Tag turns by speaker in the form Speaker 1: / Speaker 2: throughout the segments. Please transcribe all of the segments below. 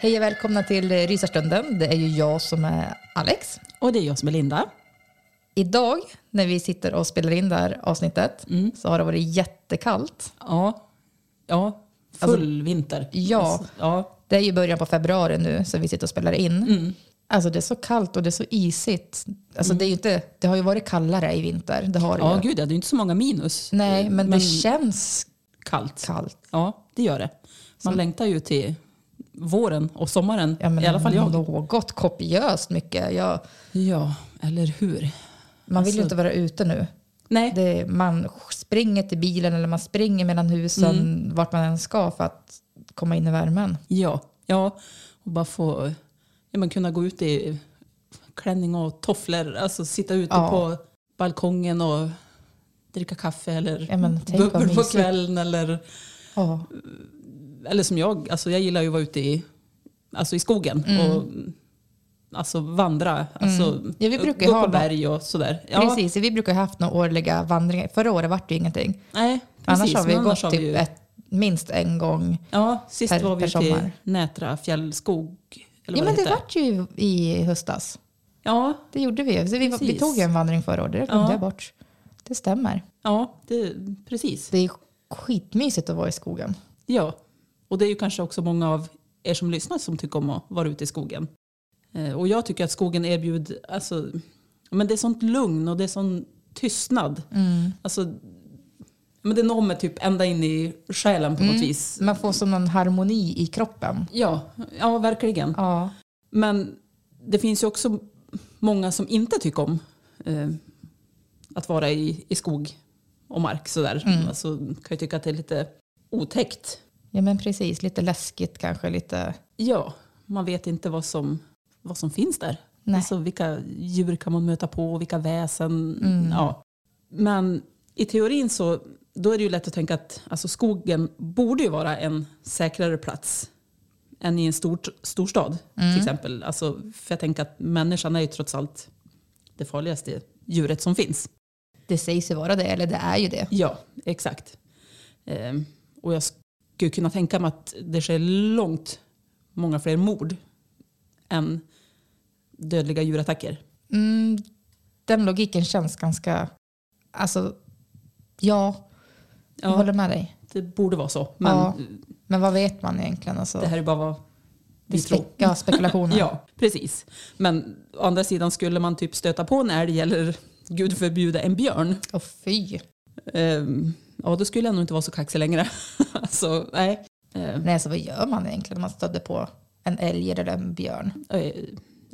Speaker 1: Hej och välkomna till Rysarstunden. Det är ju jag som är Alex.
Speaker 2: Och det är jag som är Linda.
Speaker 1: Idag när vi sitter och spelar in det här avsnittet så har det varit jättekallt.
Speaker 2: Ja, ja full vinter.
Speaker 1: Ja,
Speaker 2: Alltså, ja.
Speaker 1: det är ju början på februari nu så vi sitter och spelar in. Alltså det är så kallt och det är så isigt. Alltså det, är inte, det har ju varit kallare i vinter. Det har
Speaker 2: ja,
Speaker 1: ju.
Speaker 2: gud ja, det är inte så många minus.
Speaker 1: Nej, men, det känns
Speaker 2: kallt.
Speaker 1: kallt.
Speaker 2: Ja, det gör det. Man längtar ju till våren och sommaren.
Speaker 1: Ja, men
Speaker 2: I alla fall jag.
Speaker 1: Något kopiöst mycket. Jag,
Speaker 2: Ja, eller hur?
Speaker 1: man vill ju
Speaker 2: Alltså-
Speaker 1: inte vara ute nu.
Speaker 2: Nej,
Speaker 1: Det, man springer till bilen eller man springer mellan husen
Speaker 2: Mm.
Speaker 1: vart man än ska för att komma in i värmen.
Speaker 2: ja. ja. Och bara få ja, men kunna gå ut i klänning och tofflor. Alltså sitta ute
Speaker 1: Ja.
Speaker 2: på balkongen och dricka kaffe eller
Speaker 1: Ja,
Speaker 2: bubbel på kvällen. Eller,
Speaker 1: Ja.
Speaker 2: Eller som jag, alltså jag gillar ju att vara ute i, alltså i skogen och alltså vandra. Alltså,
Speaker 1: Mm. Ja, vi brukar
Speaker 2: gå
Speaker 1: ha
Speaker 2: på berg och sådär. Ja,
Speaker 1: Precis, vi brukar ha haft några årliga vandringar. Förra året vart det ju ingenting.
Speaker 2: Nej, precis.
Speaker 1: Annars har vi gått
Speaker 2: annars har
Speaker 1: typ
Speaker 2: vi
Speaker 1: ett, minst en gång.
Speaker 2: Ja, sist
Speaker 1: per-
Speaker 2: var vi
Speaker 1: sommar.
Speaker 2: Nätra fjällskog. Eller
Speaker 1: Ja, men det
Speaker 2: heter.
Speaker 1: vart ju i höstas.
Speaker 2: Ja,
Speaker 1: Det gjorde vi. Så vi, vi tog ju en vandring förra året, det glömde
Speaker 2: Ja.
Speaker 1: jag bort. Det stämmer.
Speaker 2: ja det, precis.
Speaker 1: Det är skitmysigt att vara i skogen.
Speaker 2: Ja, och det är ju kanske också många av er som lyssnar som tycker om att vara ute i skogen. Eh, Och jag tycker att skogen erbjuder, alltså, men det är sånt lugn och det är sån tystnad. Alltså, men det når mig typ ända in i själen på något vis.
Speaker 1: Man får som en harmoni i kroppen.
Speaker 2: Ja, ja verkligen.
Speaker 1: Ja.
Speaker 2: Men det finns ju också många som inte tycker om eh, att vara i, i skog och mark sådär. Alltså, kan ju tycka att det är lite otäckt.
Speaker 1: Ja, men precis. Lite läskigt kanske. Lite...
Speaker 2: Ja, man vet inte vad som, vad som finns där.
Speaker 1: Nej.
Speaker 2: Alltså, vilka djur kan man möta på, vilka väsen. Ja. Men i teorin så då är det ju lätt att tänka att alltså, skogen borde ju vara en säkrare plats än i en stor, storstad till exempel. Alltså, för jag tänker att människan är ju trots allt det farligaste djuret som finns.
Speaker 1: Det sägs ju vara det, eller det är ju det.
Speaker 2: Ja, exakt. Ehm, och jag skulle kunna tänka mig att det sker långt många fler mord än dödliga djurattacker.
Speaker 1: Mm, den logiken känns ganska... Alltså, ja, jag
Speaker 2: Ja.
Speaker 1: håller med dig.
Speaker 2: Det borde vara så. Men
Speaker 1: Ja. Men vad vet man egentligen? Alltså,
Speaker 2: det här är bara vad vi tror.
Speaker 1: ja, spekulationer.
Speaker 2: Ja, precis. Men å andra sidan skulle man typ stöta på en älg eller gud förbjude en björn.
Speaker 1: Och fy.
Speaker 2: Ehm, ja, då skulle jag nog inte vara så kaxig längre. alltså, nej. Ehm,
Speaker 1: Nej, så vad gör man egentligen när man stödde på en älg eller en björn?
Speaker 2: eh,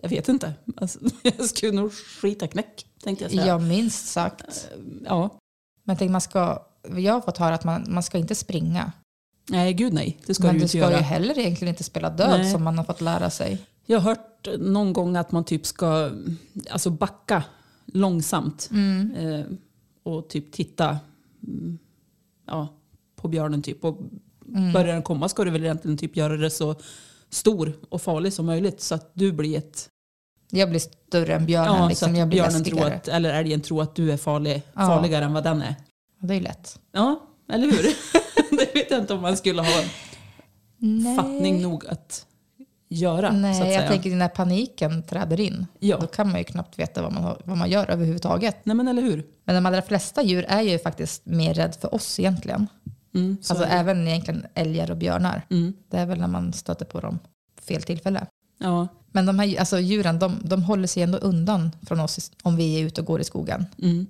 Speaker 2: jag vet inte. Alltså, jag skulle nog skita knäck, tänkte jag säga.
Speaker 1: Ja, minst sagt.
Speaker 2: ja.
Speaker 1: Men tänker, man ska, jag har fått höra att man, man ska inte springa.
Speaker 2: Nej, gud nej. Det ska
Speaker 1: men
Speaker 2: du
Speaker 1: du ska
Speaker 2: göra.
Speaker 1: ju heller egentligen inte spela död
Speaker 2: Nej.
Speaker 1: som man har fått lära sig.
Speaker 2: Jag har hört någon gång att man typ ska alltså backa långsamt
Speaker 1: Mm.
Speaker 2: eh, och typ titta mm, ja, på björnen. Typ. Och
Speaker 1: Mm.
Speaker 2: Börjar den komma ska du väl egentligen typ göra det så stor och farlig som möjligt så att du blir ett...
Speaker 1: Jag blir större än björnen.
Speaker 2: Ja, så
Speaker 1: liksom.
Speaker 2: att
Speaker 1: jag blir
Speaker 2: björnen tror att, eller älgen tror att du är farlig,
Speaker 1: Ja.
Speaker 2: farligare än vad den är.
Speaker 1: Det är ju lätt.
Speaker 2: Ja, eller hur? det vet jag inte om man skulle ha
Speaker 1: Nej.
Speaker 2: fattning nog att göra.
Speaker 1: Nej, jag tänker när paniken träder in.
Speaker 2: Ja.
Speaker 1: Då kan man ju knappt veta vad man, vad man gör överhuvudtaget.
Speaker 2: Nej men eller hur?
Speaker 1: Men de allra flesta djur är ju faktiskt mer rädd för oss egentligen.
Speaker 2: Mm, så
Speaker 1: Alltså även egentligen älgar och björnar.
Speaker 2: Mm.
Speaker 1: Det är väl när man stöter på dem fel tillfälle.
Speaker 2: Ja.
Speaker 1: Men de här alltså, djuren, de, de håller sig ändå undan från oss om vi är ute och går i skogen.
Speaker 2: Mm.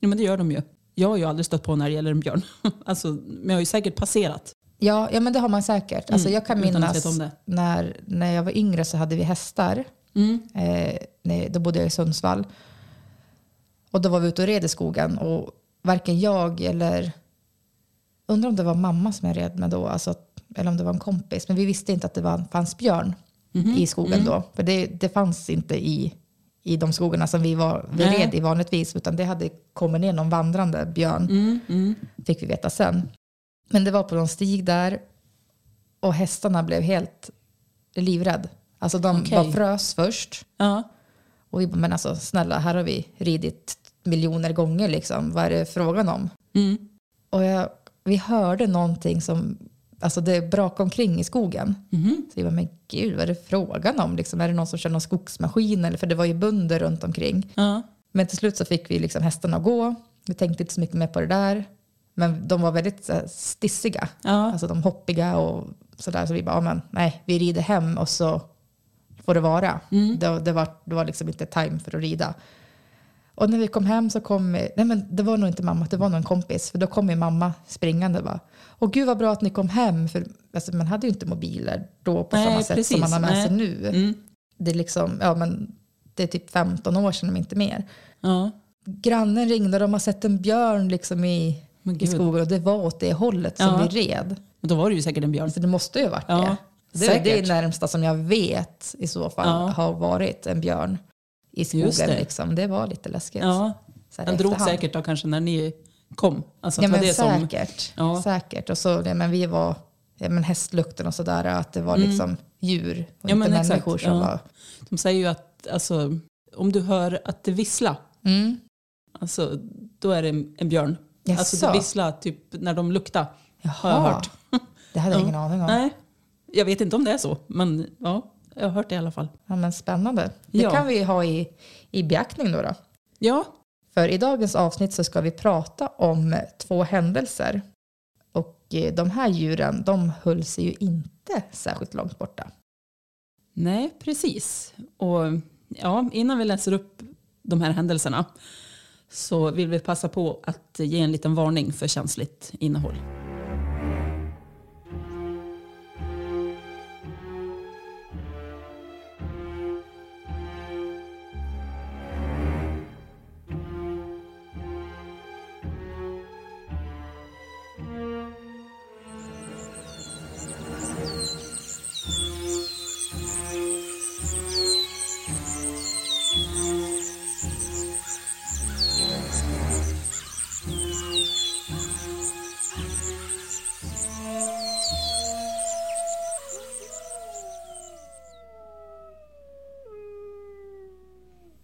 Speaker 2: Ja, men det gör de ju. Jag har ju aldrig stött på en älg eller en björn. Alltså, men jag har ju säkert passerat.
Speaker 1: Ja, ja men det har man säkert. Alltså,
Speaker 2: Mm,
Speaker 1: jag kan minnas när, när jag var yngre så hade vi hästar.
Speaker 2: Mm.
Speaker 1: Eh, nej, då bodde jag i Sundsvall. Och då var vi ute och red i skogen och varken jag eller undrar om det var mamma som jag red med då, alltså, eller om det var en kompis. Men vi visste inte att det var, fanns björn
Speaker 2: Mhm.
Speaker 1: i skogen då. För det, det fanns inte i, i de skogarna som vi, var, vi
Speaker 2: Nej.
Speaker 1: red i vanligtvis. Utan det hade kommit ner någon vandrande björn,
Speaker 2: Mm, mm.
Speaker 1: fick vi veta sen. Men det var på någon stig där och hästarna blev helt livrädd. Alltså de
Speaker 2: Okej.
Speaker 1: bara frös först.
Speaker 2: Ja.
Speaker 1: Och vi bara, men alltså snälla, här har vi ridit miljoner gånger liksom. Vad är det frågan om?
Speaker 2: Mm.
Speaker 1: Och jag, vi hörde någonting som, alltså det brakade omkring i skogen.
Speaker 2: Mhm.
Speaker 1: Så jag bara, men gud vad är det frågan om? Liksom, är det någon som kör någon skogsmaskin? Eller, för det var ju bönder runt omkring.
Speaker 2: Ja.
Speaker 1: Men till slut så fick vi liksom hästarna att gå. Vi tänkte inte så mycket mer på det där. Men de var väldigt stissiga.
Speaker 2: Ja.
Speaker 1: Alltså de hoppiga och sådär. Så vi bara, men nej, vi rider hem och så får det vara.
Speaker 2: Mm.
Speaker 1: Det, det, var, det var liksom inte time för att rida. Och när vi kom hem så kom, nej men det var nog inte mamma, det var nog en kompis. För då kom min mamma springande och bara, åh gud vad bra att ni kom hem. För alltså, man hade ju inte mobiler då på
Speaker 2: Nej,
Speaker 1: samma sätt
Speaker 2: precis.
Speaker 1: som man har med sig
Speaker 2: Nej.
Speaker 1: nu.
Speaker 2: Mm.
Speaker 1: Det är liksom, ja men det är typ 15 år sedan om inte mer.
Speaker 2: Ja.
Speaker 1: Grannen ringde och de har sett en björn liksom i, i skogen och det var åt det hållet som
Speaker 2: Ja.
Speaker 1: vi red.
Speaker 2: Men då var det ju säkert en björn.
Speaker 1: Så det måste ju ha varit
Speaker 2: Ja,
Speaker 1: det. Det, det är det närmsta som jag vet i så fall
Speaker 2: Ja.
Speaker 1: har varit en björn i skogen.
Speaker 2: det.
Speaker 1: Liksom. Det var lite läskigt.
Speaker 2: Ja. Den drog säkert då kanske när ni kom. Alltså
Speaker 1: Ja men
Speaker 2: det som...
Speaker 1: säkert.
Speaker 2: Ja.
Speaker 1: säkert. Och så, ja, men vi var ja, men hästlukten och sådär. Att det var liksom djur och
Speaker 2: Mm. Ja,
Speaker 1: inte
Speaker 2: men exakt,
Speaker 1: människor som var...
Speaker 2: De säger ju att alltså, om du hör att det visslar,
Speaker 1: Mm.
Speaker 2: alltså, då är det en, en björn. Alltså
Speaker 1: Jaså?
Speaker 2: det visslar typ när de luktar. Har jag
Speaker 1: Jaha.
Speaker 2: hört.
Speaker 1: Det hade jag
Speaker 2: Ja.
Speaker 1: ingen aning om.
Speaker 2: Nej, jag vet inte om det är så. Men ja, jag har hört det i alla fall.
Speaker 1: Ja, men spännande. Det
Speaker 2: Ja.
Speaker 1: kan vi ha i, i beaktning då, då.
Speaker 2: Ja,
Speaker 1: För i dagens avsnitt så ska vi prata om två händelser. Och eh, de här djuren, de höll sig ju inte särskilt långt borta.
Speaker 2: nej precis. Och ja, innan vi läser upp de här händelserna så vill vi passa på att ge en liten varning för känsligt innehåll.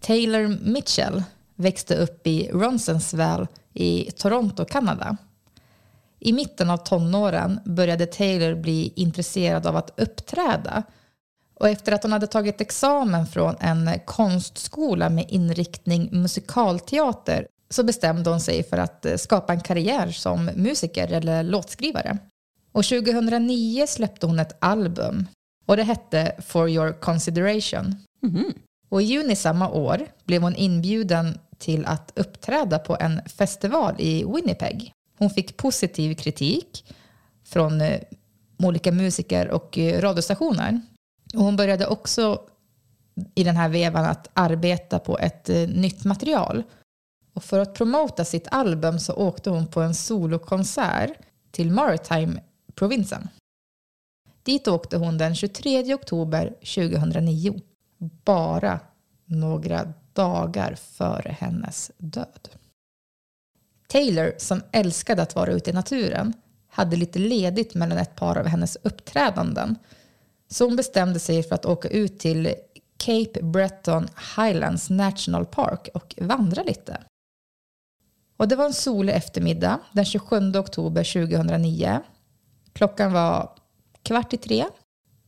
Speaker 1: Taylor Mitchell växte upp i Ronsensville i Toronto, Kanada. I mitten av tonåren började Taylor bli intresserad av att uppträda. Och efter att hon hade tagit examen från en konstskola med inriktning musikalteater så bestämde hon sig för att eh, skapa en karriär som musiker eller låtskrivare. Och 2009 släppte hon ett album och det hette For your consideration. Mhm. Och i juni samma år blev hon inbjuden till att uppträda på en festival i Winnipeg. Hon fick positiv kritik från eh, olika musiker och eh, radiostationer. Och hon började också i den här vevan att arbeta på ett eh, nytt material. Och för att promota sitt album så åkte hon på en solokonsert till Maritime-provinsen. Dit åkte hon den 23 oktober 2009, bara några dagar före hennes död. Taylor, som älskade att vara ute i naturen, hade lite ledigt mellan ett par av hennes uppträdanden. Så hon bestämde sig för att åka ut till Cape Breton Highlands National Park och vandra lite. Och det var en solig eftermiddag den 27 oktober 2009. Klockan var kvart i tre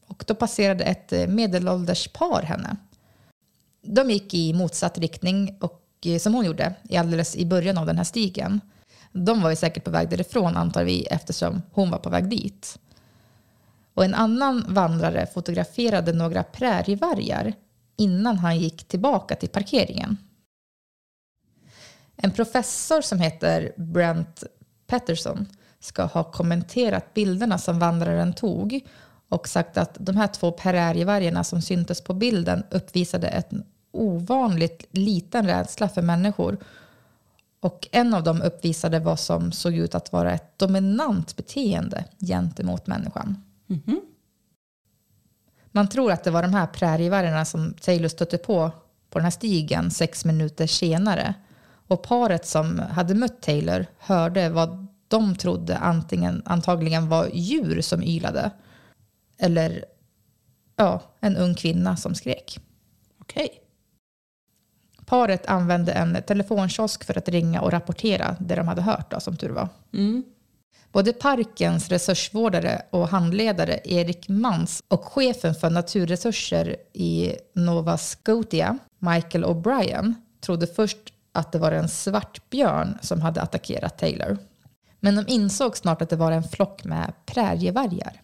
Speaker 1: och då passerade ett eh, medelålders par henne. De gick i motsatt riktning och eh, som hon gjorde alldeles i början av den här stigen. De var ju säkert på väg därifrån antar vi eftersom hon var på väg dit. Och en annan vandrare fotograferade några prärievargar innan han gick tillbaka till parkeringen. En professor som heter Brent Patterson ska ha kommenterat bilderna som vandraren tog och sagt att de här två prärievargarna som syntes på bilden uppvisade en ovanligt liten rädsla för människor. Och en av dem uppvisade vad som såg ut att vara ett dominant beteende gentemot människan. Mm -hmm. Man tror att det var de här prärievargarna som Taylor stötte på på den här stigen sex minuter senare. Och paret som hade mött Taylor hörde vad de trodde antingen, antagligen var djur som ylade eller ja, en ung kvinna som skrek.
Speaker 2: Okej. Okay.
Speaker 1: Paret använde en telefonkiosk för att ringa och rapportera det de hade hört, då, som tur var. Mm. Både parkens resursvårdare och handledare Erik Mans och chefen för naturresurser i Nova Scotia, Michael O'Brien, trodde först att det var en svart björn som hade attackerat Taylor. Men de insåg snart att det var en flock med prärievargar.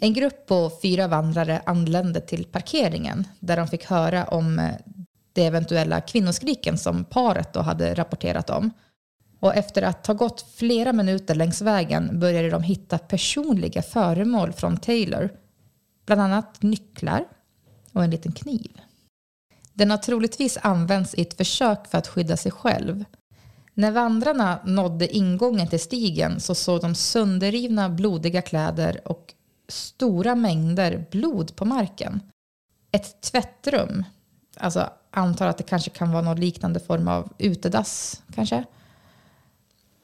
Speaker 1: En grupp på fyra vandrare anlände till parkeringen där de fick höra om eh, de eventuella kvinnoskriken som paret då hade rapporterat om. Och efter att ha gått flera minuter längs vägen började de hitta personliga föremål från Taylor. Bland annat nycklar och en liten kniv. Den har troligtvis använts i ett försök för att skydda sig själv. När vandrarna nådde ingången till stigen så såg de sönderrivna blodiga kläder och stora mängder blod på marken. Ett tvättrum, alltså antar att det kanske kan vara någon liknande form av utedass kanske.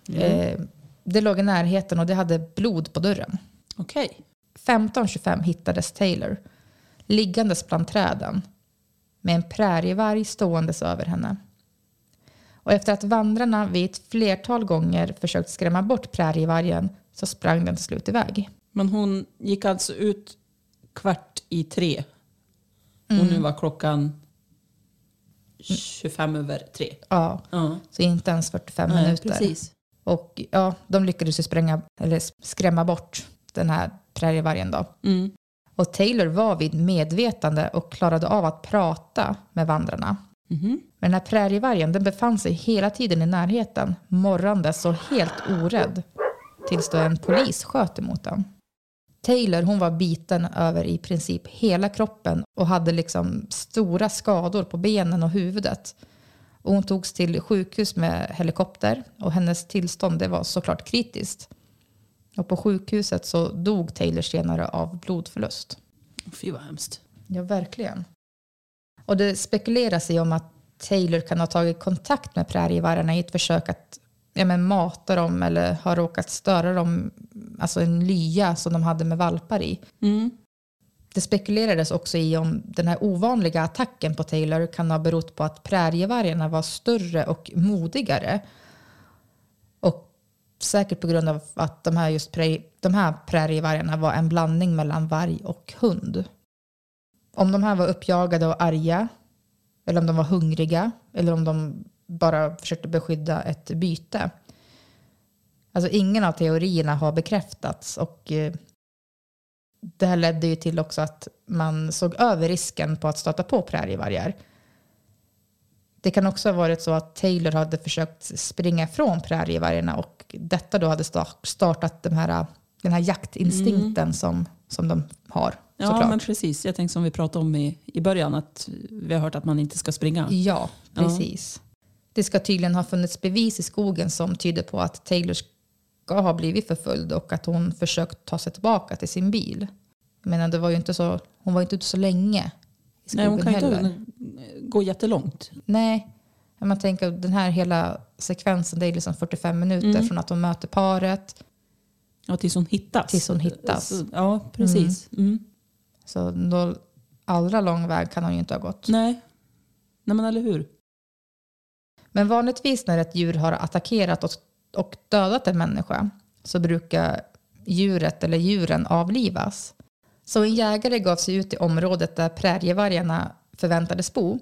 Speaker 1: Mm. Eh, det låg i närheten och det hade blod på dörren.
Speaker 2: Okej. Okay.
Speaker 1: 15.25 hittades Taylor liggandes bland träden med en prärievarg ståendes över henne. Och efter att vandrarna vid ett flertal gånger försökt skrämma bort prärievargen så sprang den till slut iväg.
Speaker 2: Men hon gick alltså ut kvart i tre. Och mm. nu var klockan 25 över tre.
Speaker 1: Ja, uh. så inte ens 45 Nej, minuter.
Speaker 2: Precis.
Speaker 1: Och ja, de lyckades ju spränga, eller skrämma bort den här prärievargen då. Mm. Och Taylor var vid medvetande och klarade av att prata med vandrarna. Mm. Men den här prärievargen den befann sig hela tiden i närheten, morrandes och helt orädd. Tills då en polis sköt emot den. Taylor hon var biten över i princip hela kroppen och hade liksom stora skador på benen och huvudet. Och hon togs till sjukhus med helikopter och hennes tillstånd det var såklart kritiskt. Och på sjukhuset så dog Taylor senare av blodförlust.
Speaker 2: Fy vad hemskt.
Speaker 1: Ja, verkligen. Och det spekuleras i om att Taylor kan ha tagit kontakt med prärievargarna i ett försök att ja, men mata dem eller har råkat störa dem, alltså en lya som de hade med valpar i. Mm. Det spekulerades också i om den här ovanliga attacken på Taylor kan ha berott på att prärievargarna var större och modigare. Och säkert på grund av att de här, just prä, de här prärievargarna var en blandning mellan varg och hund. Om de här var uppjagade och arga, eller om de var hungriga, eller om de bara försökte beskydda ett byte. Alltså ingen av teorierna har bekräftats och eh, det här ledde ju till också att man såg över risken på att stöta på prärievargar. Det kan också ha varit så att Taylor hade försökt springa ifrån prärievargarna och detta då hade sta- startat den här, den här jaktinstinkten som, som de har.
Speaker 2: Ja,
Speaker 1: såklart.
Speaker 2: men precis. Jag tänkte som vi pratade om i, i början, att vi har hört att man inte ska springa.
Speaker 1: Ja, precis. Det ska tydligen ha funnits bevis i skogen som tyder på att Taylor ska ha blivit förföljd och att hon försökt ta sig tillbaka till sin bil. Jag menar, det var ju inte så, hon var ju inte ute så länge i skogen
Speaker 2: Nej, hon kan
Speaker 1: heller.
Speaker 2: inte gå jättelångt.
Speaker 1: Nej, man tänker den här hela sekvensen, det är liksom 45 minuter
Speaker 2: Mm.
Speaker 1: från att hon möter paret.
Speaker 2: Ja, tills hon hittas.
Speaker 1: Tills hon hittas.
Speaker 2: Så, ja, precis. Mm.
Speaker 1: Så då, allra lång väg kan hon ju inte ha gått.
Speaker 2: Nej. Nej, men eller hur?
Speaker 1: Men vanligtvis när ett djur har attackerat och, och dödat en människa så brukar djuret eller djuren avlivas. Så en jägare gav sig ut i området där prärievargarna förväntades bo.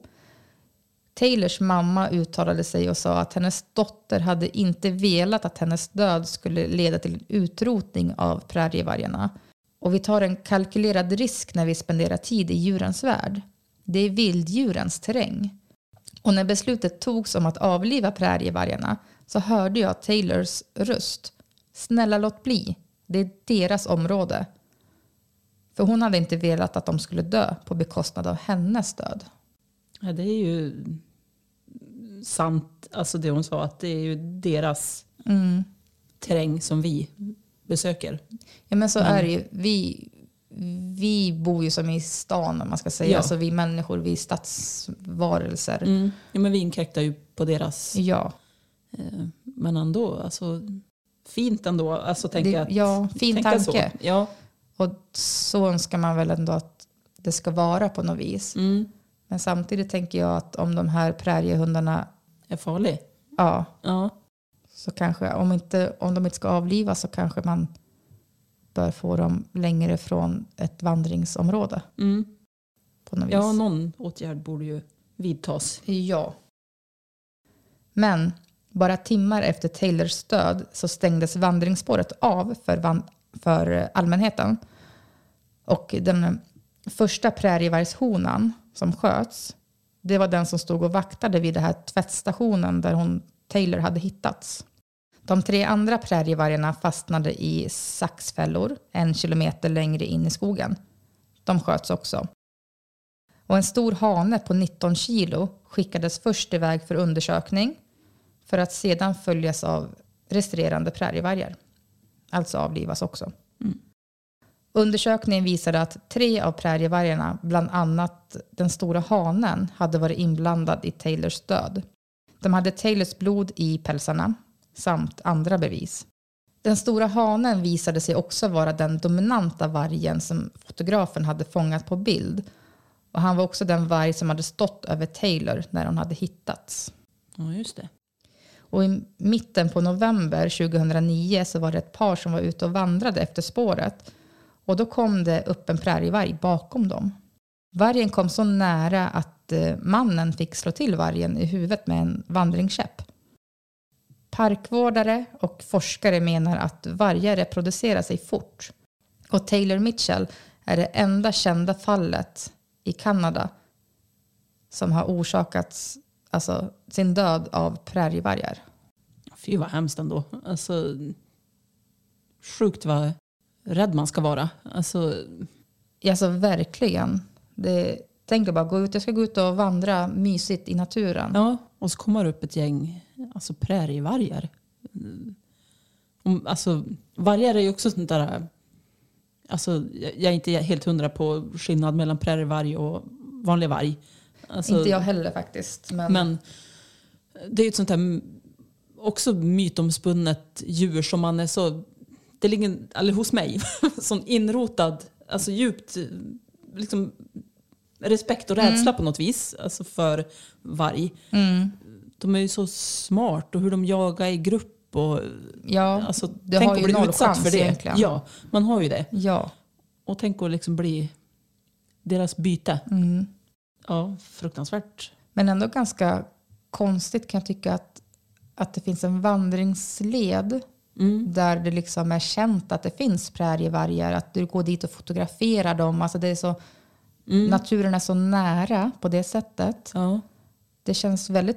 Speaker 1: Taylors mamma uttalade sig och sa att hennes dotter hade inte velat att hennes död skulle leda till en utrotning av prärievargarna. Och vi tar en kalkylerad risk när vi spenderar tid i djurens värld. Det är vilddjurens terräng. Och när beslutet togs om att avliva prärievargarna så hörde jag Taylors röst. Snälla låt bli. Det är deras område. För hon hade inte velat att de skulle dö på bekostnad av hennes död.
Speaker 2: Ja, det är ju sant, alltså det hon sa, att det är ju deras
Speaker 1: Mm.
Speaker 2: terräng som vi besöker.
Speaker 1: Ja men så är det ju. Vi, vi bor ju som i stan om man ska säga.
Speaker 2: Ja.
Speaker 1: Alltså vi människor, vi är stadsvarelser.
Speaker 2: Mm. Ja, men vi inkräktar ju på deras.
Speaker 1: Ja.
Speaker 2: Eh, men ändå, alltså fint ändå. Alltså tänka
Speaker 1: Det-
Speaker 2: att,
Speaker 1: ja, fin
Speaker 2: tänka
Speaker 1: tanke.
Speaker 2: Så. Ja.
Speaker 1: Och så önskar man väl ändå att det ska vara på något vis.
Speaker 2: Mm.
Speaker 1: Men samtidigt tänker jag att om de här präriehundarna,
Speaker 2: Är farlig.
Speaker 1: ja,
Speaker 2: Ja.
Speaker 1: så kanske om, inte, om de inte ska avlivas så kanske man bör få dem längre från ett vandringsområde.
Speaker 2: Mm.
Speaker 1: På något vis.
Speaker 2: ja, någon åtgärd borde ju vidtas.
Speaker 1: Ja. Men bara timmar efter Taylors död så stängdes vandringsspåret av för, van- för allmänheten. Och den första prärievargshonan som sköts, det var den som stod och vaktade vid den här tvättstationen där hon, Taylor hade hittats. De tre andra prärievargarna fastnade i saxfällor en kilometer längre in i skogen. De sköts också. Och en stor hane på 19 kilo skickades först iväg för undersökning för att sedan följas av resterande prärievargar. Alltså avlivas också. Undersökningen visade att tre av prärievargarna, bland annat den stora hanen, hade varit inblandad i Taylors död. De hade Taylors blod i pälsarna samt andra bevis. Den stora hanen visade sig också vara den dominanta vargen som fotografen hade fångat på bild. Och han var också den varg som hade stått över Taylor när hon hade hittats.
Speaker 2: Ja, just det.
Speaker 1: Och i mitten på november 2009 så var det ett par som var ute och vandrade efter spåret. Och då kom det upp en prärievarg bakom dem. Vargen kom så nära att eh, mannen fick slå till vargen i huvudet med en vandringskäpp. Parkvårdare och forskare menar att vargar reproducerar sig fort. Och Taylor Mitchell är det enda kända fallet i Kanada som har orsakats alltså, sin död av prärievargar.
Speaker 2: Fy vad hemskt ändå. Alltså, sjukt vad rädd man ska vara. Alltså,
Speaker 1: Alltså verkligen. Det, tänk bara gå ut, jag ska gå ut och vandra mysigt i naturen.
Speaker 2: ja, och så kommer det upp ett gäng alltså prärievargar. Mm. Alltså, vargar är ju också sånt där... Alltså, jag är inte helt hundra på skillnad mellan prärievarg och vanlig varg. Alltså,
Speaker 1: Inte jag heller faktiskt. Men,
Speaker 2: Men det är ju ett sånt här m- också mytomspunnet djur som man är så, det ligger, eller hos mig, sån inrotad, alltså djupt eh, liksom, respekt och rädsla på något vis alltså för varg.
Speaker 1: mm,
Speaker 2: De är ju så smart och hur de jagar i grupp och
Speaker 1: ja,
Speaker 2: alltså,
Speaker 1: du
Speaker 2: tänk
Speaker 1: har
Speaker 2: att bli
Speaker 1: noll
Speaker 2: utsatt
Speaker 1: chans
Speaker 2: för det.
Speaker 1: egentligen.
Speaker 2: Ja, man har ju det.
Speaker 1: ja.
Speaker 2: Och tänk att liksom bli deras byte.
Speaker 1: Mm.
Speaker 2: Ja, fruktansvärt.
Speaker 1: Men ändå ganska konstigt kan jag tycka att, att det finns en vandringsled
Speaker 2: Mm.
Speaker 1: där det liksom är känt att det finns prärievargar. Att du går dit och fotograferar dem. Alltså det är så,
Speaker 2: Mm.
Speaker 1: Naturen är så nära på det sättet.
Speaker 2: Ja.
Speaker 1: det känns väldigt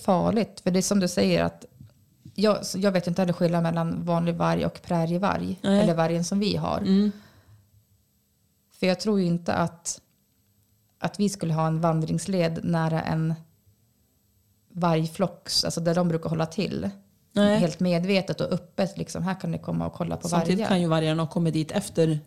Speaker 1: Farligt. För det är som du säger att jag, jag vet inte heller skillnad mellan vanlig varg och prärievarg.
Speaker 2: Nej.
Speaker 1: Eller vargen som vi har.
Speaker 2: Mm.
Speaker 1: För jag tror ju inte att, att vi skulle ha en vandringsled nära en vargflock, alltså där de brukar hålla till.
Speaker 2: Nej.
Speaker 1: Helt medvetet och öppet. Liksom, här kan ni komma och kolla på
Speaker 2: Samtidigt
Speaker 1: vargar.
Speaker 2: kan ju vargarna ha kommit dit efter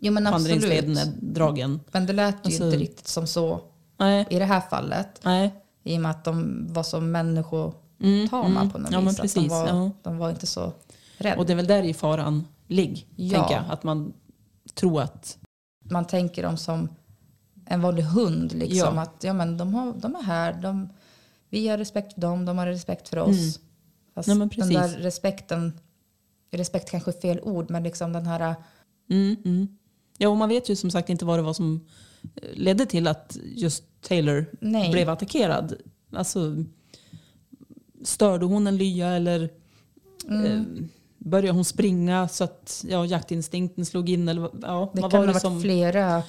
Speaker 1: jo, men
Speaker 2: vandringsleden är dragen.
Speaker 1: Men det lät ju
Speaker 2: Alltså-
Speaker 1: inte riktigt som så
Speaker 2: Nej.
Speaker 1: i det här fallet.
Speaker 2: Nej.
Speaker 1: I och med att de var så människotama
Speaker 2: Mm, mm.
Speaker 1: på något
Speaker 2: Ja,
Speaker 1: vis.
Speaker 2: precis,
Speaker 1: De, var,
Speaker 2: ja.
Speaker 1: de var inte så rädda.
Speaker 2: Och det är väl där i faran ligger,
Speaker 1: Ja.
Speaker 2: tänker jag. Att man tror att...
Speaker 1: man tänker dem som en vanlig hund. Liksom.
Speaker 2: Ja.
Speaker 1: Att ja, men de, har, de är här, de, vi har respekt för dem, de har respekt för oss.
Speaker 2: Mm.
Speaker 1: Fast
Speaker 2: men
Speaker 1: den där respekten, respekt kanske är fel ord, men liksom den här,
Speaker 2: Mm, mm. Ja, och man vet ju som sagt inte vad det var som eh, ledde till att just Taylor
Speaker 1: Nej.
Speaker 2: blev attackerad. Alltså, störde hon en lya eller eh, började hon springa så att ja, jaktinstinkten slog in? Eller, ja,
Speaker 1: det kan ha varit
Speaker 2: som,
Speaker 1: flera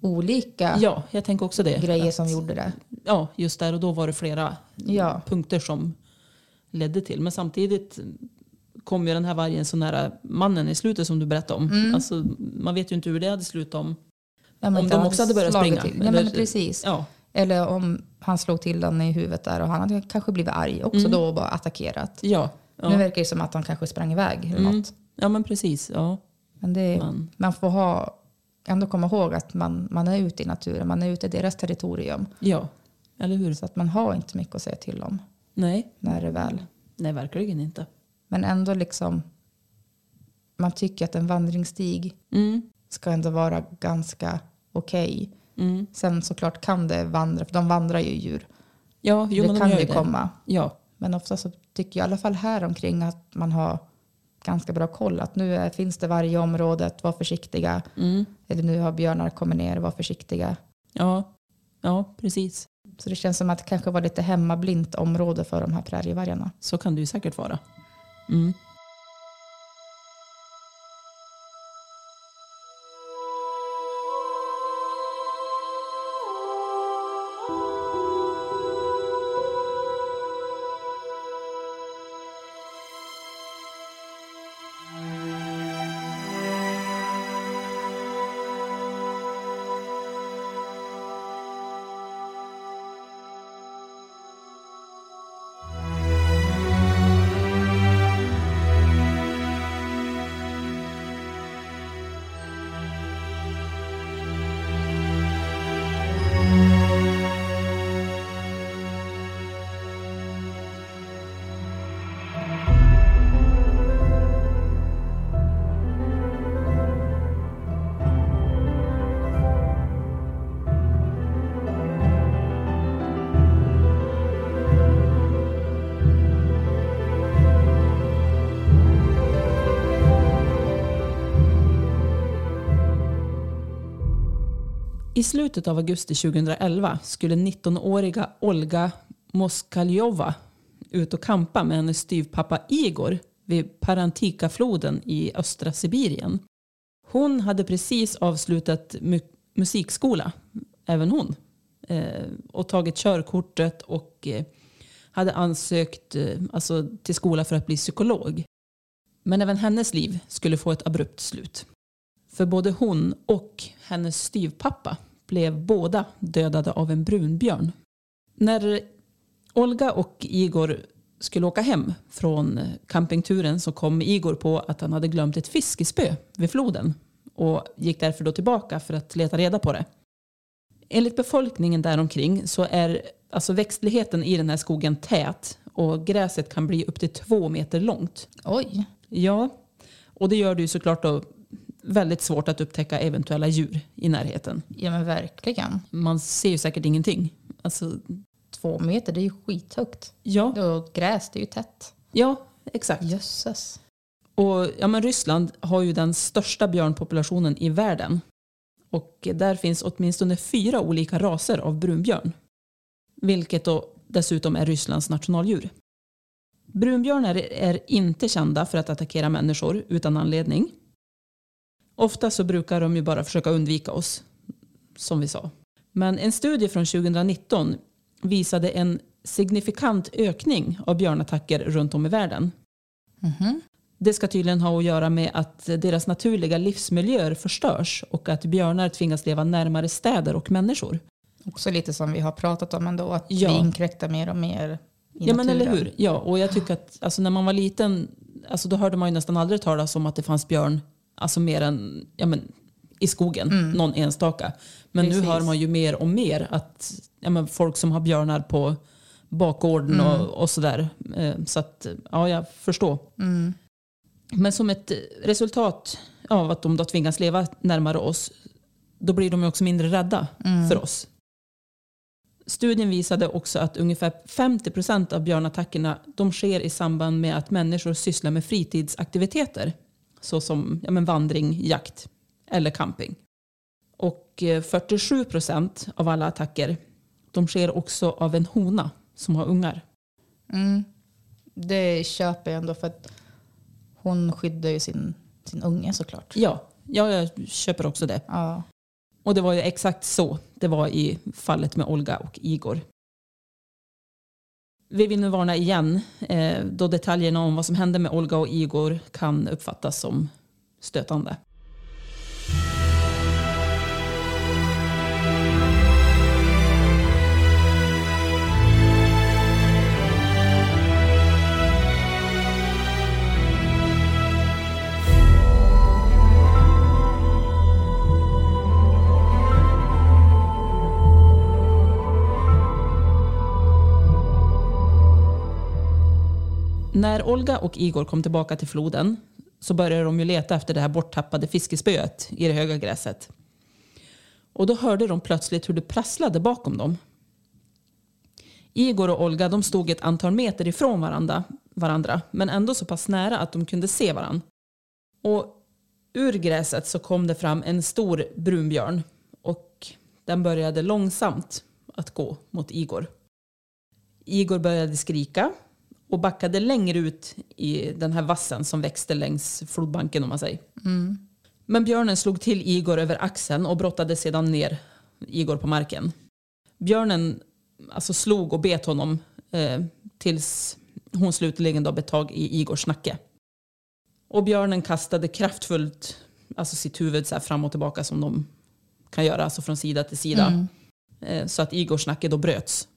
Speaker 1: olika
Speaker 2: Ja, jag tänker också det.
Speaker 1: grejer
Speaker 2: Att-
Speaker 1: som gjorde det.
Speaker 2: Ja, just där och då var det flera
Speaker 1: Ja.
Speaker 2: punkter som ledde till. Men samtidigt kom ju den här vargen så nära mannen i slutet som du berättade om.
Speaker 1: Mm.
Speaker 2: Alltså, man vet ju inte hur det hade slutat om. Om de också hade börjat springa,
Speaker 1: Till. Ja, men precis.
Speaker 2: Ja,
Speaker 1: Eller om han slog till den i huvudet där och han hade kanske blivit arg också
Speaker 2: Mm.
Speaker 1: då och bara attackerat.
Speaker 2: ja, ja.
Speaker 1: Nu verkar det som att han kanske sprang iväg eller
Speaker 2: Mm.
Speaker 1: något.
Speaker 2: ja men precis. Ja.
Speaker 1: Men det,
Speaker 2: Men-
Speaker 1: man får ha, ändå komma ihåg att man, man är ute i naturen, man är ute i deras territorium.
Speaker 2: ja, eller hur?
Speaker 1: Så att man har inte mycket att säga till om
Speaker 2: Nej,
Speaker 1: när det väl.
Speaker 2: nej verkligen inte.
Speaker 1: Men ändå liksom, man tycker att en vandringsstig
Speaker 2: Mm.
Speaker 1: ska ändå vara ganska okej.
Speaker 2: Mm.
Speaker 1: Sen såklart kan det vandra, för de vandrar ju djur.
Speaker 2: Ja, jo,
Speaker 1: det
Speaker 2: de
Speaker 1: kan
Speaker 2: gör
Speaker 1: ju
Speaker 2: det.
Speaker 1: komma.
Speaker 2: Ja,
Speaker 1: Men ofta så tycker jag i alla fall här omkring att man har ganska bra koll. Att nu är, finns det varje området, var försiktiga.
Speaker 2: mm.
Speaker 1: Eller nu har björnar kommit ner, var försiktiga.
Speaker 2: ja, ja, precis.
Speaker 1: Så det känns som att det kanske var lite hemmablint område för de här prärievargarna.
Speaker 2: Så kan det ju säkert vara. Mm. I slutet av augusti 2011 skulle 19-åriga Olga Moskaljova ut och kampa med hennes styvpappa Igor vid Parantikafloden i östra Sibirien. Hon hade precis avslutat mu musikskola, även hon, eh, och tagit körkortet och eh, hade ansökt eh, alltså, till skola för att bli psykolog. Men även hennes liv skulle få ett abrupt slut. För både hon och hennes styvpappa blev båda dödade av en brunbjörn. När Olga och Igor skulle åka hem från campingturen så kom Igor på att han hade glömt ett fiskespö vid floden och gick därför då tillbaka för att leta reda på det. Enligt befolkningen däromkring så är alltså växtligheten i den här skogen tät och gräset kan bli upp till två meter långt.
Speaker 1: Oj.
Speaker 2: Ja, och det gör det ju såklart då väldigt svårt att upptäcka eventuella djur i närheten.
Speaker 1: Ja men verkligen.
Speaker 2: Man ser ju säkert ingenting. Alltså,
Speaker 1: Två meter, det är ju skithögt.
Speaker 2: ja,
Speaker 1: Och gräs, det är ju tätt.
Speaker 2: ja, exakt.
Speaker 1: Jösses.
Speaker 2: Och ja, men Ryssland har ju den största björnpopulationen i världen. Och där finns åtminstone fyra olika raser av brunbjörn. Vilket då dessutom är Rysslands nationaldjur. Brunbjörnar är inte kända för att attackera människor utan anledning. Ofta så brukar de ju bara försöka undvika oss, som vi sa. Men en studie från 2019 visade en signifikant ökning av björnattacker runt om i världen. Det ska tydligen ha att göra med att deras naturliga livsmiljöer förstörs och att björnar tvingas leva närmare städer och människor.
Speaker 1: Också lite som vi har pratat om ändå, att
Speaker 2: Ja.
Speaker 1: vi inkräktar mer och mer i
Speaker 2: Ja men
Speaker 1: naturen.
Speaker 2: eller hur. Ja, och jag tycker att alltså, när man var liten, alltså, då hörde man ju nästan aldrig talas om att det fanns björn, alltså mer än ja, men, i skogen, någon enstaka. Men nu
Speaker 1: Precis.
Speaker 2: hör man ju mer och mer att ja, men, folk som har björnar på bakgården och, och sådär. Eh, så att, ja jag förstår. Men som ett resultat av att de då tvingas leva närmare oss, då blir de också mindre rädda för oss. Studien visade också att ungefär 50 procent av björnattackerna de sker i samband med att människor sysslar med fritidsaktiviteter. Såsom ja, men vandring, jakt eller camping. Och eh, 47 procent av alla attacker de sker också av en hona som har ungar.
Speaker 1: Mm. Det köper jag ändå för att hon skyddar ju sin, sin unge såklart.
Speaker 2: Ja, ja, jag köper också det.
Speaker 1: Ja.
Speaker 2: Och det var ju exakt så det var i fallet med Olga och Igor. Vi vill nu varna igen eh, då detaljerna om vad som hände med Olga och Igor kan uppfattas som stötande. När Olga och Igor kom tillbaka till floden så började de ju leta efter det här borttappade fiskespöet i det höga gräset. Och då hörde de plötsligt hur det prasslade bakom dem. Igor och Olga de stod ett antal meter ifrån varandra, varandra men ändå så pass nära att de kunde se varandra. Och ur gräset så kom det fram en stor brunbjörn och den började långsamt att gå mot Igor. Igor började skrika och backade längre ut i den här vassen som växte längs flodbanken om man säger. Men björnen slog till Igor över axeln och brottade sedan ner Igor på marken. Björnen alltså, slog och bet honom eh, tills hon slutligen då bet tag i Igors nacke. Och björnen kastade kraftfullt alltså sitt huvud så fram och tillbaka som de kan göra, alltså från sida till sida. Eh, så att Igors nacke då bröts.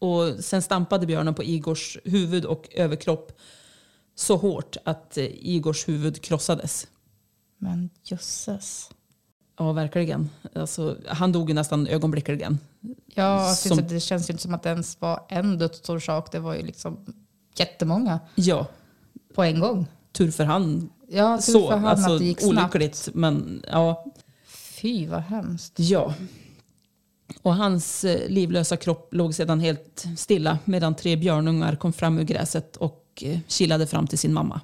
Speaker 2: Och sen stampade björnen på Igors huvud och överkropp så hårt att eh, Igors huvud krossades.
Speaker 1: Men jösses.
Speaker 2: Ja, verkligen. Alltså, han dog ju nästan ögonblickligen.
Speaker 1: Ja,
Speaker 2: Som-
Speaker 1: som... det känns ju inte som att det ens var en dödsorsak. Det var ju liksom jättemånga
Speaker 2: Ja,
Speaker 1: på en gång.
Speaker 2: tur för han.
Speaker 1: Ja, tur
Speaker 2: så,
Speaker 1: för han
Speaker 2: alltså,
Speaker 1: att det gick snabbt.
Speaker 2: olyckligt. Men ja,
Speaker 1: Fy vad hemskt.
Speaker 2: ja. Och hans eh, livlösa kropp låg sedan helt stilla medan tre björnungar kom fram ur gräset och eh, kilade fram till sin mamma.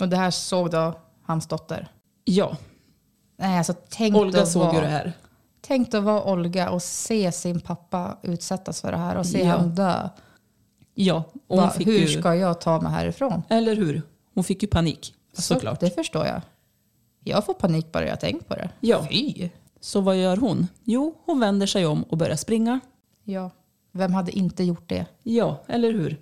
Speaker 1: Och det här såg då hans dotter.
Speaker 2: Ja,
Speaker 1: Nej, alltså, tänk
Speaker 2: Olga såg ju det här.
Speaker 1: Tänk att vara Olga och se sin pappa utsättas för det här och se
Speaker 2: Ja.
Speaker 1: honom dö.
Speaker 2: Ja, och
Speaker 1: Va, hur
Speaker 2: ju,
Speaker 1: ska jag ta mig härifrån?
Speaker 2: Eller hur? Hon fick ju panik, såklart.
Speaker 1: Det förstår jag. Jag får panik bara jag tänker på det.
Speaker 2: Ja.
Speaker 1: Fy!
Speaker 2: Så vad gör hon? Jo, hon vänder sig om och börjar springa.
Speaker 1: Ja. Vem hade inte gjort det?
Speaker 2: Ja, eller hur?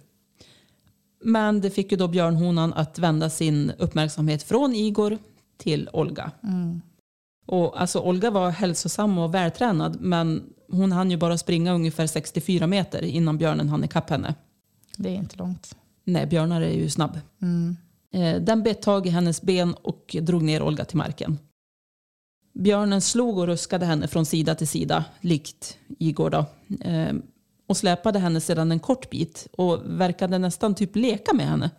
Speaker 2: Men det fick ju då björnhonan att vända sin uppmärksamhet från Igor till Olga. Och alltså Olga var hälsosam och vältränad men hon hann ju bara springa ungefär 64 meter innan björnen hann ikapp henne.
Speaker 1: Det är inte långt.
Speaker 2: Nej, björnar är ju snabb. Eh, Den bet tag i hennes ben och drog ner Olga till marken. Björnen slog och ruskade henne från sida till sida, likt Igor. Då. Eh, Och släpade henne sedan en kort bit och verkade nästan typ leka med henne.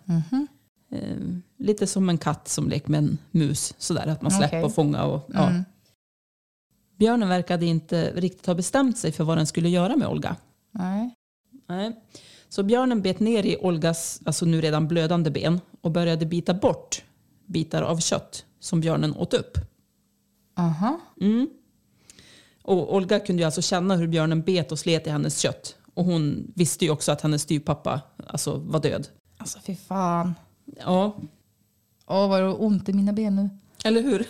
Speaker 2: Eh, Lite som en katt som leker med en mus. Sådär, att man släpper
Speaker 1: Okej.
Speaker 2: och fångar. Och, ja. Björnen verkade inte riktigt ha bestämt sig för vad den skulle göra med Olga.
Speaker 1: Nej.
Speaker 2: Nej. Så björnen bet ner i Olgas alltså nu redan blödande ben och började bita bort bitar av kött som björnen åt upp.
Speaker 1: Aha.
Speaker 2: Mm. Och Olga kunde ju alltså känna hur björnen bet och slet i hennes kött. Och hon visste ju också att hennes styvpappa alltså, var död.
Speaker 1: Alltså fy fan.
Speaker 2: Ja,
Speaker 1: Åh, vad det ont i mina ben nu.
Speaker 2: eller hur?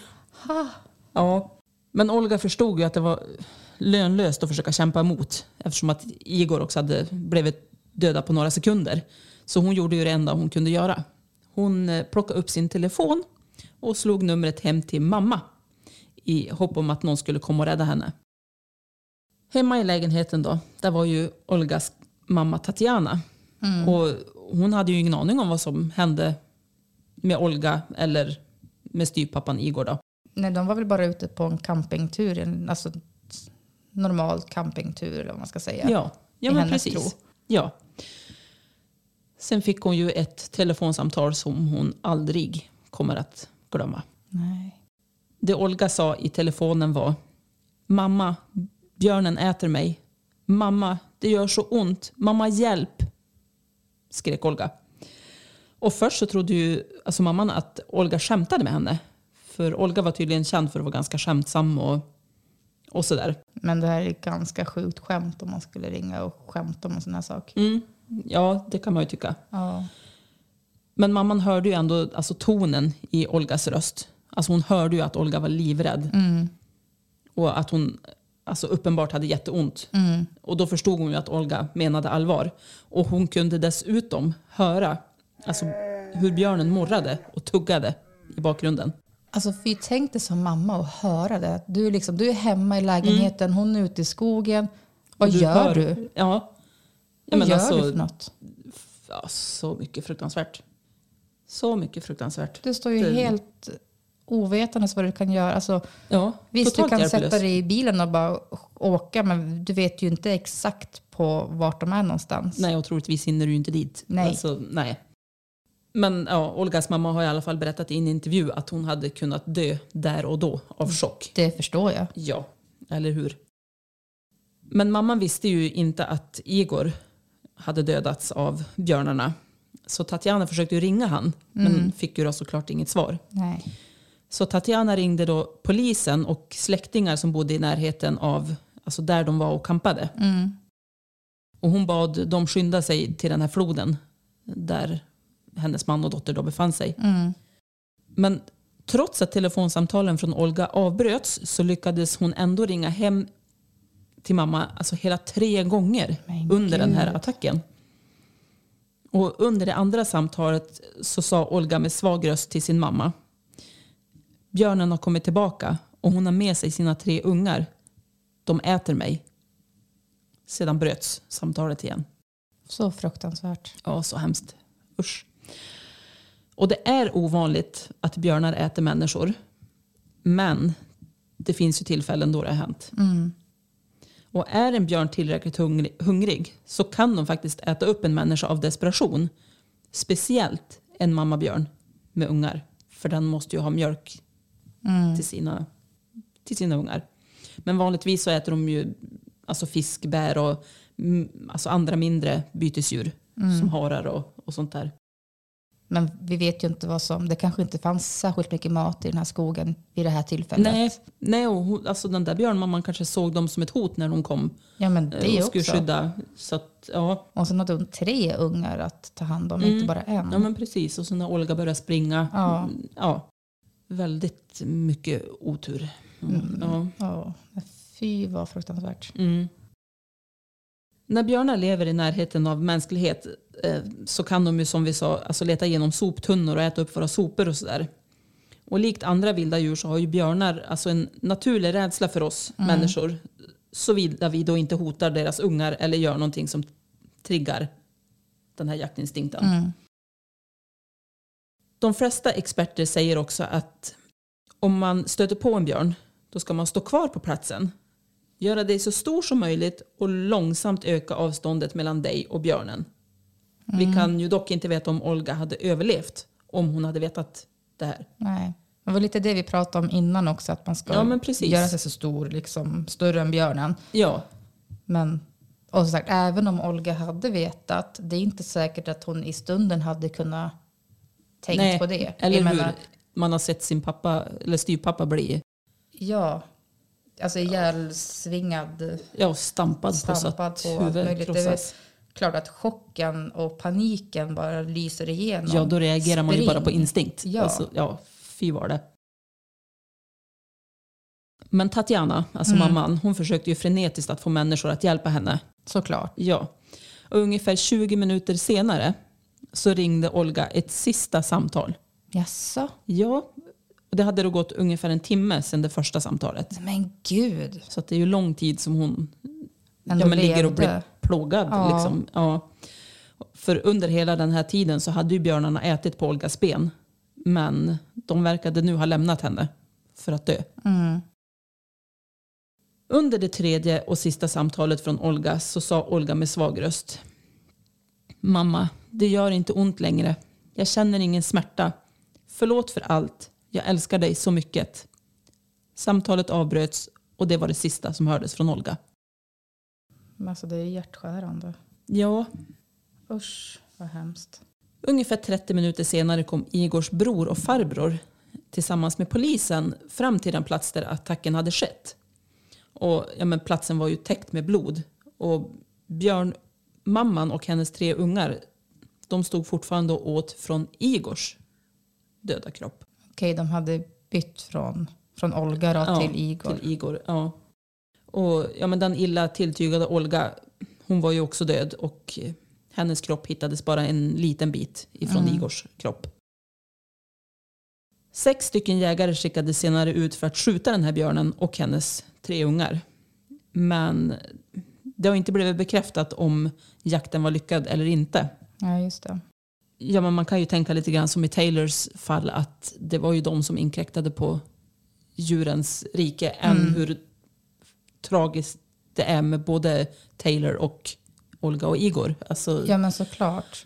Speaker 2: Ja. Men Olga förstod ju att det var lönlöst att försöka kämpa emot eftersom att Igor också hade blivit döda på några sekunder. Så hon gjorde ju det enda hon kunde göra. Hon eh, plockade upp sin telefon och slog numret hem till mamma i hopp om att någon skulle komma och rädda henne. Hemma i lägenheten då, där var ju Olgas mamma Tatjana. Och hon hade ju ingen aning om vad som hände med Olga eller med styvpappan Igor då.
Speaker 1: Nej, de var väl bara ute på en campingtur. En, alltså normal campingtur eller vad man ska säga.
Speaker 2: Ja, ja
Speaker 1: I
Speaker 2: men precis.
Speaker 1: tro.
Speaker 2: Ja. Sen fick hon ju ett telefonsamtal som hon aldrig kommer att glömma.
Speaker 1: Nej.
Speaker 2: Det Olga sa i telefonen var Mamma, björnen äter mig. Mamma, det gör så ont. Mamma, hjälp! Skrek Olga. Och först så trodde ju alltså mamman att Olga skämtade med henne. För Olga var tydligen känd för att vara ganska skämtsam och, och sådär.
Speaker 1: Men det här är ett ganska sjukt skämt om man skulle ringa och skämta om en sån här sak.
Speaker 2: Mm. Ja, det kan man ju tycka.
Speaker 1: Ja.
Speaker 2: Men mamman hörde ju ändå alltså, tonen i Olgas röst. Alltså hon hörde ju att Olga var livrädd. Och att hon alltså, uppenbart hade jätteont. Och då förstod hon ju att Olga menade allvar. Och hon kunde dessutom höra alltså, hur björnen morrade och tuggade i bakgrunden.
Speaker 1: Alltså fy, tänk dig som mamma och höra det. Du liksom, du är hemma i lägenheten, hon är ute i skogen. Vad
Speaker 2: Och
Speaker 1: gör
Speaker 2: hör-
Speaker 1: du?
Speaker 2: Ja.
Speaker 1: Vad
Speaker 2: ja
Speaker 1: gör
Speaker 2: alltså,
Speaker 1: du för något?
Speaker 2: Ja, så mycket fruktansvärt. Så mycket fruktansvärt.
Speaker 1: Du står ju
Speaker 2: Det-
Speaker 1: helt ovetandes vad du kan göra. Alltså,
Speaker 2: Ja,
Speaker 1: visst, du kan sätta dig i bilen och bara åka, men du vet ju inte exakt på vart de är någonstans.
Speaker 2: Nej, och troligtvis hinner du ju inte dit.
Speaker 1: Nej.
Speaker 2: Alltså, nej. Men ja, Olgas mamma har i alla fall berättat i en intervju att hon hade kunnat dö där och då av chock.
Speaker 1: Det förstår jag.
Speaker 2: Ja, eller hur? Men mamman visste ju inte att Igor hade dödats av björnarna. Så Tatjana försökte ju ringa han, men fick ju då såklart inget svar.
Speaker 1: Nej.
Speaker 2: Så Tatjana ringde då polisen och släktingar som bodde i närheten av alltså där de var och kampade. Och hon bad dem skynda sig till den här floden där hennes man och dotter då befann sig. Men trots att telefonsamtalen från Olga avbröts så lyckades hon ändå ringa hem till mamma alltså hela tre gånger
Speaker 1: Men
Speaker 2: under den här
Speaker 1: gud.
Speaker 2: attacken. Och under det andra samtalet så sa Olga med svag röst till sin mamma. Björnen har kommit tillbaka och hon har med sig sina tre ungar. De äter mig. Sedan bröts samtalet igen.
Speaker 1: Så fruktansvärt.
Speaker 2: Ja, så hemskt. Usch. Och det är ovanligt att björnar äter människor. Men det finns ju tillfällen då det har hänt. Och är en björn tillräckligt hungrig, hungrig så kan de faktiskt äta upp en människa av desperation. Speciellt en mammabjörn med ungar. För den måste ju ha mjölk till, sina, till sina ungar. Men vanligtvis så äter de ju alltså fisk, bär och mm, alltså andra mindre bytesdjur. Som harar och, och sånt där.
Speaker 1: Men vi vet ju inte vad som... Det kanske inte fanns särskilt mycket mat i den här skogen vid det här tillfället.
Speaker 2: Nej, nej och alltså den där björnmamman kanske såg dem som ett hot när de kom
Speaker 1: Ja, men
Speaker 2: eh,
Speaker 1: det
Speaker 2: och skulle
Speaker 1: också.
Speaker 2: skydda. Så att, ja.
Speaker 1: Och sen hade hon tre ungar att ta hand om,
Speaker 2: Mm.
Speaker 1: inte bara en.
Speaker 2: ja, men precis. Och så när Olga började springa.
Speaker 1: Ja.
Speaker 2: mm, ja väldigt mycket otur. Mm. Ja.
Speaker 1: Ja, fy vad fruktansvärt.
Speaker 2: Mm. När björnar lever i närheten av mänsklighet eh, så kan de ju som vi sa alltså leta igenom soptunnor och äta upp våra sopor och sådär. Och likt andra vilda djur så har ju björnar alltså en naturlig rädsla för oss människor. Såvida vi då inte hotar deras ungar eller gör någonting som triggar den här jaktinstinkten.
Speaker 1: Mm.
Speaker 2: De flesta experter säger också att om man stöter på en björn då ska man stå kvar på platsen. Göra dig så stor som möjligt och långsamt öka avståndet mellan dig och björnen. Vi kan ju dock inte veta om Olga hade överlevt om hon hade vetat det här.
Speaker 1: Nej. Det var lite det vi pratade om innan också, att man ska
Speaker 2: Ja,
Speaker 1: göra sig så stor, liksom större än björnen.
Speaker 2: Ja,
Speaker 1: Men och som sagt, även om Olga hade vetat, det är inte säkert att hon i stunden hade kunnat tänkt
Speaker 2: nej,
Speaker 1: på det.
Speaker 2: eller
Speaker 1: Jag
Speaker 2: hur?
Speaker 1: menar,
Speaker 2: Man har sett sin pappa, eller styvpappa bli
Speaker 1: Ja, alltså ihjälsvingad,
Speaker 2: ja, stampad, på så
Speaker 1: stampad
Speaker 2: att
Speaker 1: på
Speaker 2: huvudet
Speaker 1: möjligt. Det är
Speaker 2: krossas.
Speaker 1: klart att chocken och paniken bara lyser igenom.
Speaker 2: Ja, då reagerar man ju bara på instinkt.
Speaker 1: Ja.
Speaker 2: Alltså, ja, fy var det. Men Tatjana, alltså
Speaker 1: Mm.
Speaker 2: mamman, hon försökte ju frenetiskt att få människor att hjälpa henne.
Speaker 1: Såklart.
Speaker 2: Ja. Och ungefär 20 minuter senare så ringde Olga ett sista samtal.
Speaker 1: Jaså?
Speaker 2: Ja, och det hade då gått ungefär en timme sedan det första samtalet.
Speaker 1: Men gud.
Speaker 2: Så det är ju lång tid som hon ja, men ligger och blir plågad.
Speaker 1: Ja.
Speaker 2: Liksom. Ja. För under hela den här tiden så hade ju björnarna ätit på Olgas ben. Men de verkade nu ha lämnat henne för att dö.
Speaker 1: Mm.
Speaker 2: Under det tredje och sista samtalet från Olga så sa Olga med svag röst. Mamma, det gör inte ont längre. Jag känner ingen smärta. Förlåt för allt. Jag älskar dig så mycket. Samtalet avbröts och det var det sista som hördes från Olga.
Speaker 1: Men alltså det är hjärtskärande.
Speaker 2: Ja,
Speaker 1: Usch, vad hemskt.
Speaker 2: Ungefär 30 minuter senare kom Igors bror och farbror tillsammans med polisen fram till den plats där attacken hade skett. Och, ja, men platsen var ju täckt med blod. Och Björn, mamman och hennes tre ungar de stod fortfarande och åt från Igors döda kropp.
Speaker 1: Okej, de hade bytt från, från Olga då
Speaker 2: Ja,
Speaker 1: till Igor.
Speaker 2: Till Igor ja. Och, ja, men den illa tilltygade Olga hon var ju också död och eh, hennes kropp hittades bara en liten bit ifrån
Speaker 1: Mm.
Speaker 2: Igors kropp. Sex stycken jägare skickades senare ut för att skjuta den här björnen och hennes tre ungar. Men det har inte blivit bekräftat om jakten var lyckad eller inte.
Speaker 1: Ja, just det.
Speaker 2: Ja, men man kan ju tänka lite grann som i Taylors fall att det var ju de som inkräktade på djurens rike än
Speaker 1: Mm.
Speaker 2: hur tragiskt det är med både Taylor och Olga och Igor. Alltså,
Speaker 1: Ja, men såklart.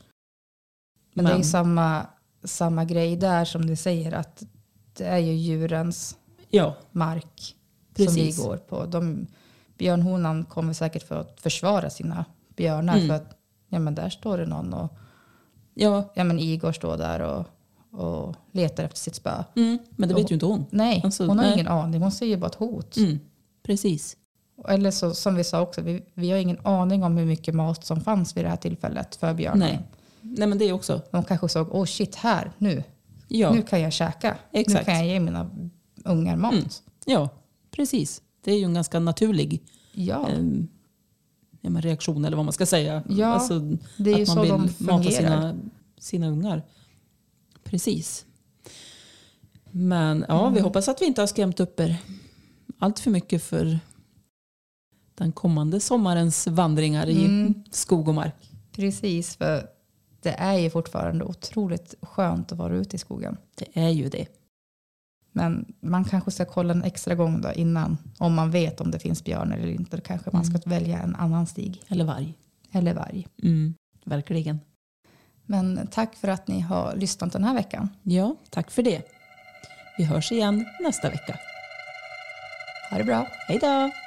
Speaker 1: Men, det är samma, samma grej där som du säger att det är ju djurens
Speaker 2: ja,
Speaker 1: mark som vi
Speaker 2: Precis.
Speaker 1: går på. De, björnhonan kommer säkert för att försvara sina björnar
Speaker 2: Mm.
Speaker 1: för att ja, men där står det någon och
Speaker 2: ja
Speaker 1: ja, men Igor står där och, och letar efter sitt spö.
Speaker 2: mm, men det vet ju inte hon.
Speaker 1: Nej,
Speaker 2: Alltså,
Speaker 1: hon har
Speaker 2: nej.
Speaker 1: ingen aning. Hon ser ju bara ett hot.
Speaker 2: Mm, precis.
Speaker 1: Eller så, som vi sa också, vi, vi har ingen aning om hur mycket mat som fanns vid det här tillfället för björnen.
Speaker 2: Nej. Nej, men det är också.
Speaker 1: De kanske såg, åh shit, här, nu.
Speaker 2: Ja,
Speaker 1: Nu kan jag käka.
Speaker 2: Exakt.
Speaker 1: Nu kan jag ge mina ungar mat.
Speaker 2: Mm. ja precis. Det är ju en ganska naturlig
Speaker 1: Ja,
Speaker 2: ehm, ja, men reaktion eller vad man ska säga.
Speaker 1: Ja,
Speaker 2: alltså,
Speaker 1: det är ju
Speaker 2: att man
Speaker 1: så
Speaker 2: vill
Speaker 1: de
Speaker 2: mata sina, sina ungar. Precis. Men ja,
Speaker 1: Mm.
Speaker 2: vi hoppas att vi inte har skrämt upp er allt för mycket för den kommande sommarens vandringar i
Speaker 1: Mm.
Speaker 2: skog och mark.
Speaker 1: precis. För det är ju fortfarande otroligt skönt att vara ute i skogen.
Speaker 2: Det är ju det.
Speaker 1: Men man kanske ska kolla en extra gång då innan. Om man vet om det finns björn eller inte. Då kanske man ska välja en annan stig.
Speaker 2: Eller varg.
Speaker 1: Eller varg.
Speaker 2: Mm, verkligen.
Speaker 1: Men tack för att ni har lyssnat den här veckan.
Speaker 2: Ja, tack för det. Vi hörs igen nästa vecka.
Speaker 1: Ha det bra.
Speaker 2: Hej då!